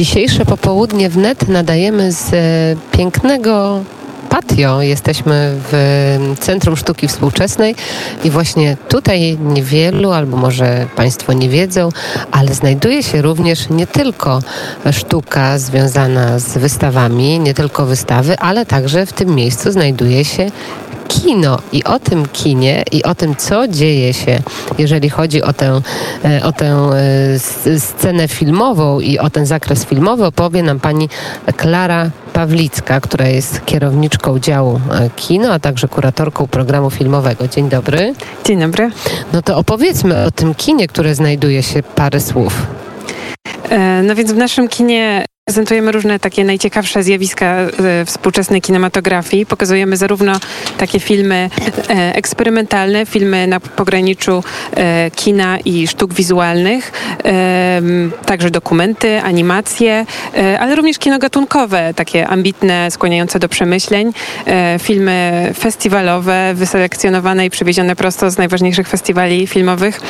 Dzisiejsze popołudnie wnet nadajemy z e, pięknego patio. Jesteśmy w Centrum Sztuki Współczesnej i właśnie tutaj niewielu, albo może Państwo nie wiedzą, ale znajduje się również nie tylko sztuka związana z wystawami, nie tylko wystawy, ale także w tym miejscu znajduje się kino i o tym kinie i o tym, co dzieje się, jeżeli chodzi o tę, e, o tę e, scenę filmową i o ten zakres filmowy, opowie nam pani Klara Pawlicka, która jest kierowniczką działu e, kino, a także kuratorką programu filmowego. Dzień dobry. Dzień dobry. No to opowiedzmy o tym kinie, które znajduje się parę słów. No więc w naszym kinie Prezentujemy różne takie najciekawsze zjawiska e, współczesnej kinematografii. Pokazujemy zarówno takie filmy e, eksperymentalne, filmy na pograniczu e, kina i sztuk wizualnych, także dokumenty, animacje, ale również kino gatunkowe, takie ambitne, skłaniające do przemyśleń, filmy festiwalowe, wyselekcjonowane i przywiezione prosto z najważniejszych festiwali filmowych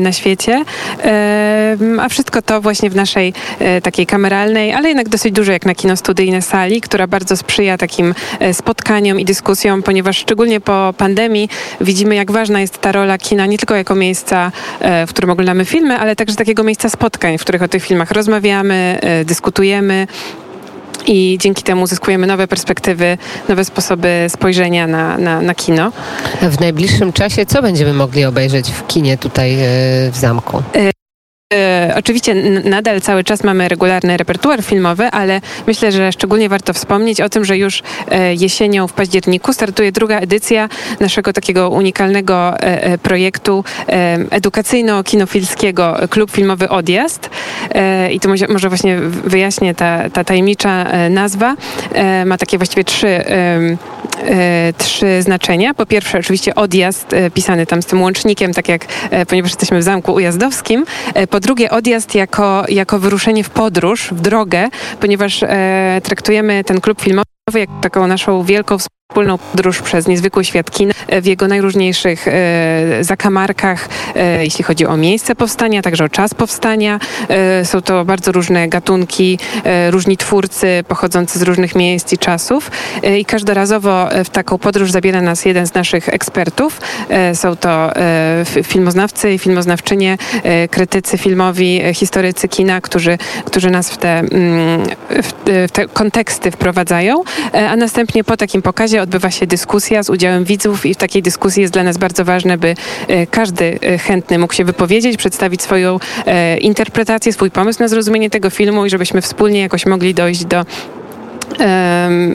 na świecie. A wszystko to właśnie w naszej takiej kameralnej, ale jednak dosyć dużo jak na kino studyjne sali, która bardzo sprzyja takim e, spotkaniom i dyskusjom, ponieważ szczególnie po pandemii widzimy, jak ważna jest ta rola kina nie tylko jako miejsca, e, w którym oglądamy filmy, ale także takiego miejsca spotkań, w których o tych filmach rozmawiamy, e, dyskutujemy i dzięki temu uzyskujemy nowe perspektywy, nowe sposoby spojrzenia na, na, na, kino. W najbliższym czasie co będziemy mogli obejrzeć w kinie tutaj w zamku? E, oczywiście nadal cały czas mamy regularny repertuar filmowy, ale myślę, że szczególnie warto wspomnieć o tym, że już e, jesienią w październiku startuje druga edycja naszego takiego unikalnego e, projektu edukacyjno-kinofilskiego Klub Filmowy Odjazd. I to może, właśnie wyjaśnię ta, ta tajemnicza nazwa. Ma takie właściwie trzy trzy znaczenia. Po pierwsze, oczywiście odjazd, pisany tam z tym łącznikiem, tak jak, ponieważ jesteśmy w Zamku Ujazdowskim. Po drugie odjazd jako, jako wyruszenie w podróż, w drogę, ponieważ e, traktujemy ten klub filmowy jak taką naszą wielką wspólną podróż przez niezwykły świat kina w jego najróżniejszych e, zakamarkach, e, jeśli chodzi o miejsce powstania, także o czas powstania. E, są to bardzo różne gatunki, e, różni twórcy pochodzący z różnych miejsc i czasów e, i każdorazowo w taką podróż zabiera nas jeden z naszych ekspertów. E, są to filmoznawcy i filmoznawczynie, krytycy filmowi, historycy kina, którzy, którzy nas w te, mm, w te konteksty wprowadzają, a następnie po takim pokazie odbywa się dyskusja z udziałem widzów i w takiej dyskusji jest dla nas bardzo ważne, by e, każdy e, chętny mógł się wypowiedzieć, przedstawić swoją e, interpretację, swój pomysł na zrozumienie tego filmu i żebyśmy wspólnie jakoś mogli dojść do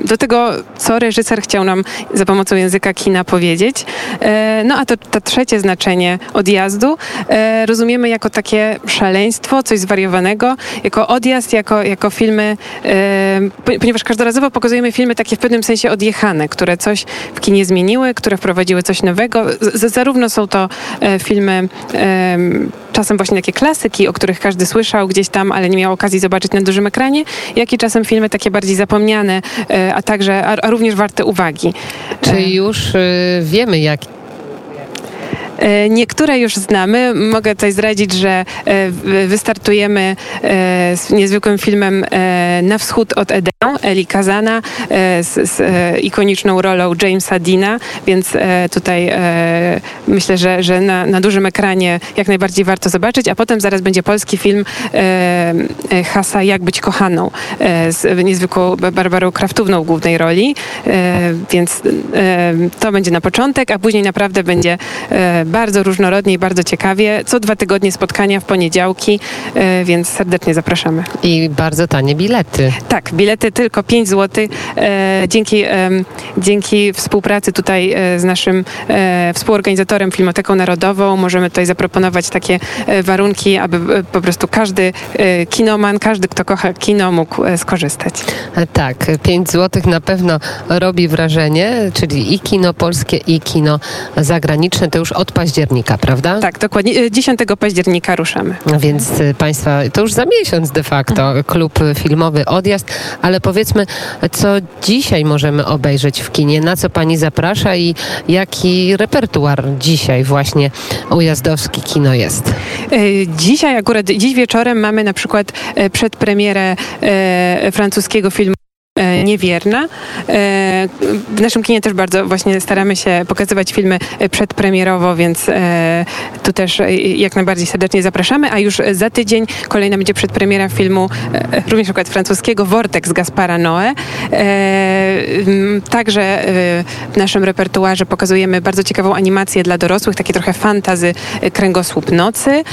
do tego, co reżyser chciał nam za pomocą języka kina powiedzieć. E, no a to, to trzecie znaczenie odjazdu e, rozumiemy jako takie szaleństwo, coś zwariowanego, jako odjazd, jako, jako filmy, ponieważ każdorazowo pokazujemy filmy takie w pewnym sensie odjechane, które coś w kinie zmieniły, które wprowadziły coś nowego. Z, zarówno są to e, filmy czasem właśnie takie klasyki, o których każdy słyszał gdzieś tam, ale nie miał okazji zobaczyć na dużym ekranie, jak i czasem filmy takie bardziej zapomniane, e, a także, a, również warte uwagi. Czy już y, wiemy, jak niektóre już znamy. Mogę tutaj zdradzić, że e, wystartujemy e, z niezwykłym filmem Na wschód od Edenu, Eli Kazana z, z ikoniczną rolą Jamesa Dina, więc tutaj myślę, że, że na, na, dużym ekranie jak najbardziej warto zobaczyć, a potem zaraz będzie polski film Hasa Jak być kochaną z niezwykłą Barbarą Kraftówną w głównej roli, więc to będzie na początek, a później naprawdę będzie bardzo różnorodnie i bardzo ciekawie. Co dwa tygodnie spotkania w poniedziałki, e, więc serdecznie zapraszamy. I bardzo tanie bilety. Tak, bilety tylko 5 zł. E, dzięki, dzięki współpracy tutaj e, z naszym współorganizatorem Filmoteką Narodową możemy tutaj zaproponować takie warunki, aby po prostu każdy kinoman, każdy, kto kocha kino, mógł skorzystać. Tak, 5 zł na pewno robi wrażenie, czyli i kino polskie, i kino zagraniczne. To już od października, prawda? Tak, dokładnie. 10 października ruszamy. Więc Państwa, to już za miesiąc de facto, klub filmowy Odjazd, ale powiedzmy, co dzisiaj możemy obejrzeć w kinie, na co Pani zaprasza i jaki repertuar dzisiaj właśnie ujazdowski kino jest? Dzisiaj akurat, dziś wieczorem mamy na przykład przedpremierę francuskiego filmu niewierna. E, w naszym kinie też bardzo właśnie staramy się pokazywać filmy przedpremierowo, więc e, tu też jak najbardziej serdecznie zapraszamy, a już za tydzień kolejna będzie przedpremiera filmu również przykład francuskiego Vortex Gaspara Noe. Także w naszym repertuarze pokazujemy bardzo ciekawą animację dla dorosłych, takie trochę fantazy Kręgosłup Nocy.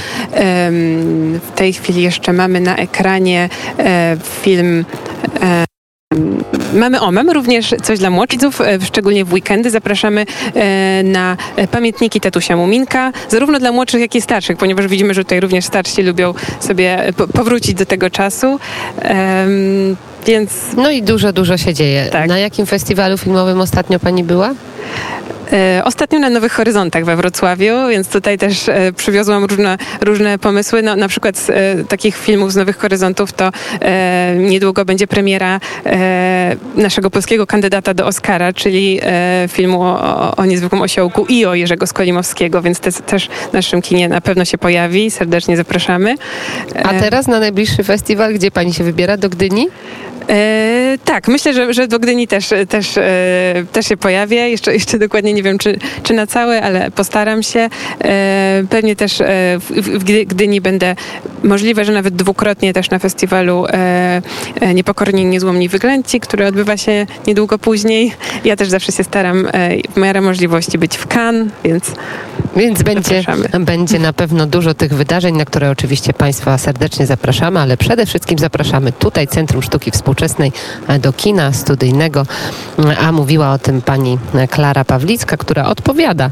W tej chwili jeszcze mamy na ekranie film Mamy, o, mamy również coś dla młodszych, e, szczególnie w weekendy zapraszamy e, na pamiętniki tatusia Muminka, zarówno dla młodszych, jak i starszych, ponieważ widzimy, że tutaj również starsi lubią sobie powrócić do tego czasu. Więc... No i dużo, dużo się dzieje. Tak. Na jakim festiwalu filmowym ostatnio pani była? E, ostatnio na Nowych Horyzontach we Wrocławiu, więc tutaj też e, przywiozłam różne, różne pomysły. No, na przykład z e, takich filmów z Nowych Horyzontów to niedługo będzie premiera naszego polskiego kandydata do Oscara, czyli filmu o, o niezwykłym osiołku IO Jerzego Skolimowskiego, więc te, też w naszym kinie na pewno się pojawi. Serdecznie zapraszamy. A teraz na najbliższy festiwal, gdzie pani się wybiera? Do Gdyni? E, tak, myślę, że, że do Gdyni też, też, e, też się pojawię. Jeszcze, jeszcze dokładnie nie wiem, czy, czy na całe, ale postaram się. E, pewnie też w, w Gdyni będę możliwe, że nawet dwukrotnie też na festiwalu Niepokorni Niezłomni Wyglęci, który odbywa się niedługo później. Ja też zawsze się staram w miarę możliwości być w Cannes, więc więc będzie, będzie na pewno dużo tych wydarzeń, na które oczywiście Państwa serdecznie zapraszamy, ale przede wszystkim zapraszamy tutaj Centrum Sztuki Współczesnej do kina studyjnego, a mówiła o tym pani Klara Pawlicka, która odpowiada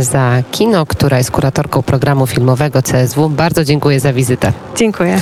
za kino, która jest kuratorką programu filmowego CSW. Bardzo dziękuję za wizytę. Dziękuję.